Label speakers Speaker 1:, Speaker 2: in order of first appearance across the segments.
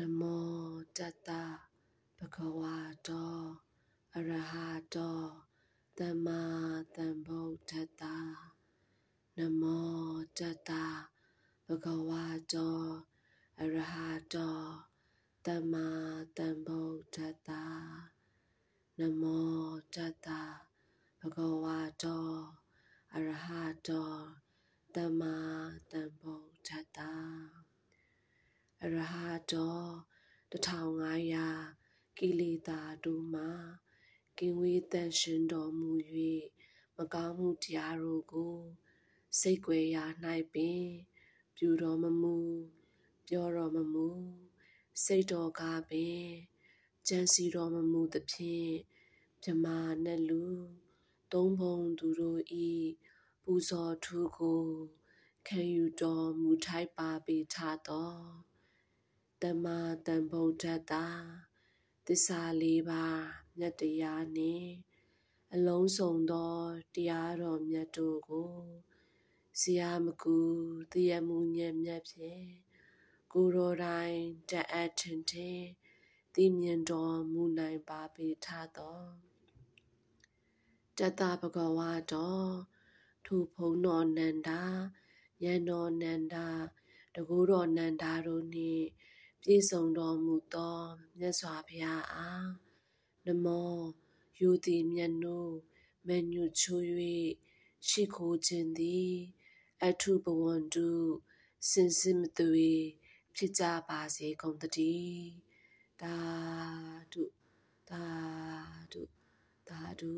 Speaker 1: နမောတတဘဂဝါတောအရဟတောသမ္မာသမ္ဗုဒ္ဓတ္တနမောတတဘဂဝါတောအရဟတောသမ္မာသမ္ဗုဒ္ဓတ္တနမောတတဘဂဝါတောအရဟတောသမ္မာသမ္ဗုဒ္ဓတ္တ အရဟတော1500ကိလေသာတို့မှာကင်းဝေးတန်ရှင်တော်မူ၍မကောင်းမှုတရားတို့ကိုစိတ်ွယ်ရာ၌ပင်ပြုတော်မမူပြောတော်မမူစိတ်တော်ကပင်ကြံစီတော်မမူသဖြင့်မြမနဲ့လူသုံးဘုံသူတို့ဤပူဇော်ထူးကိုခံယူတော်မူထိုက်ပါပေထသော တမတန်ဗုဒ္ဓတာသစ္စာလေးပါးမြတ်တရားနှင့်အလုံးစုံသောတရားတော်မြတ်တို့ကိုဆရာမကူတရမှုညံ့မြတ်ဖြင့်ကိုယ်တော်တိုင်တအပ်ထင်ထင်သိမြင်တော်မူနိုင်ပါပေထသောတတဘဂဝါတော်ထူဖုံတော်နန္ဒာဉာဏ်တော်နန္ဒာတကူတော်နန္ဒာတို့နှင့် ပြည့်စုံတော်မူသောမြတ်စွာဘုရားအားနမောယူသည်မြတ်နိုးမညွချိုး၍ရှိခိုးခြင်းသည် အထုဘဝန္တုစင်စစ်မသွေဖြစ်ကြပါစေကုန်တည်းသာဓုသာဓုသာဓု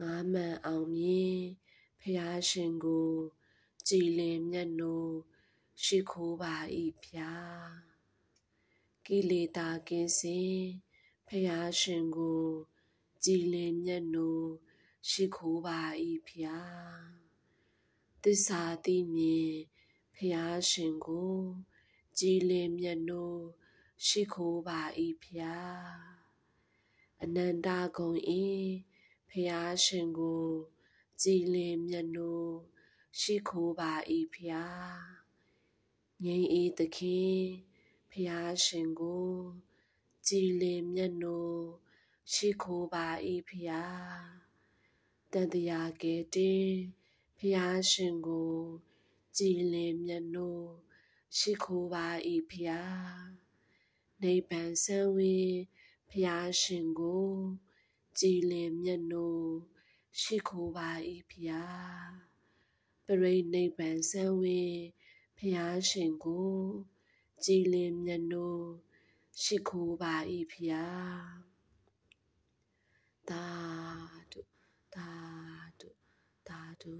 Speaker 1: ငါမှန်အောင်မြင်ဖျားရှင်ကို ကြည်လင်မြတ်နိုး ရှိခိုးပါ၏ဖျားကိလေသာကင်းစင်ဖျားရှင်ကိုကြည်လင်မြတ်နိုးရှိခိုးပါ၏ဖျားသစ္စာသိမြင်ဖျားရှင်ကိုကြည်လင်မြတ်နိုးရှိခိုးပါ၏ဖျားအနန္တဂုံဤဖျားရှင်ကိုကြည်လင်မြတ်နိုးရှိခိုးပါ၏ဖျား ငြိမ်းအေးသခင်ဖျားရှင်ကိုကြည်လင်မြတ်နိုးရှိခိုးပါ၏ဖျားတန်တရားကဲတင်ဖျားရှင်ကိုကြည်လင်မြတ်နိုးရှိခိုးပါ၏ဖျားနိဗ္ဗာန်ဆံဝင်ဖျားရှင်ကိုကြည်လင်မြတ်နိုးရှိခိုးပါ၏ဖျားပရိနိဗ္ဗာန်ဆံဝင် ဖျားရှင်ကိုကြည်လင်မြတ်နိုးရှိခိုးပါ၏ဖျားသာဓုသာဓုသာဓု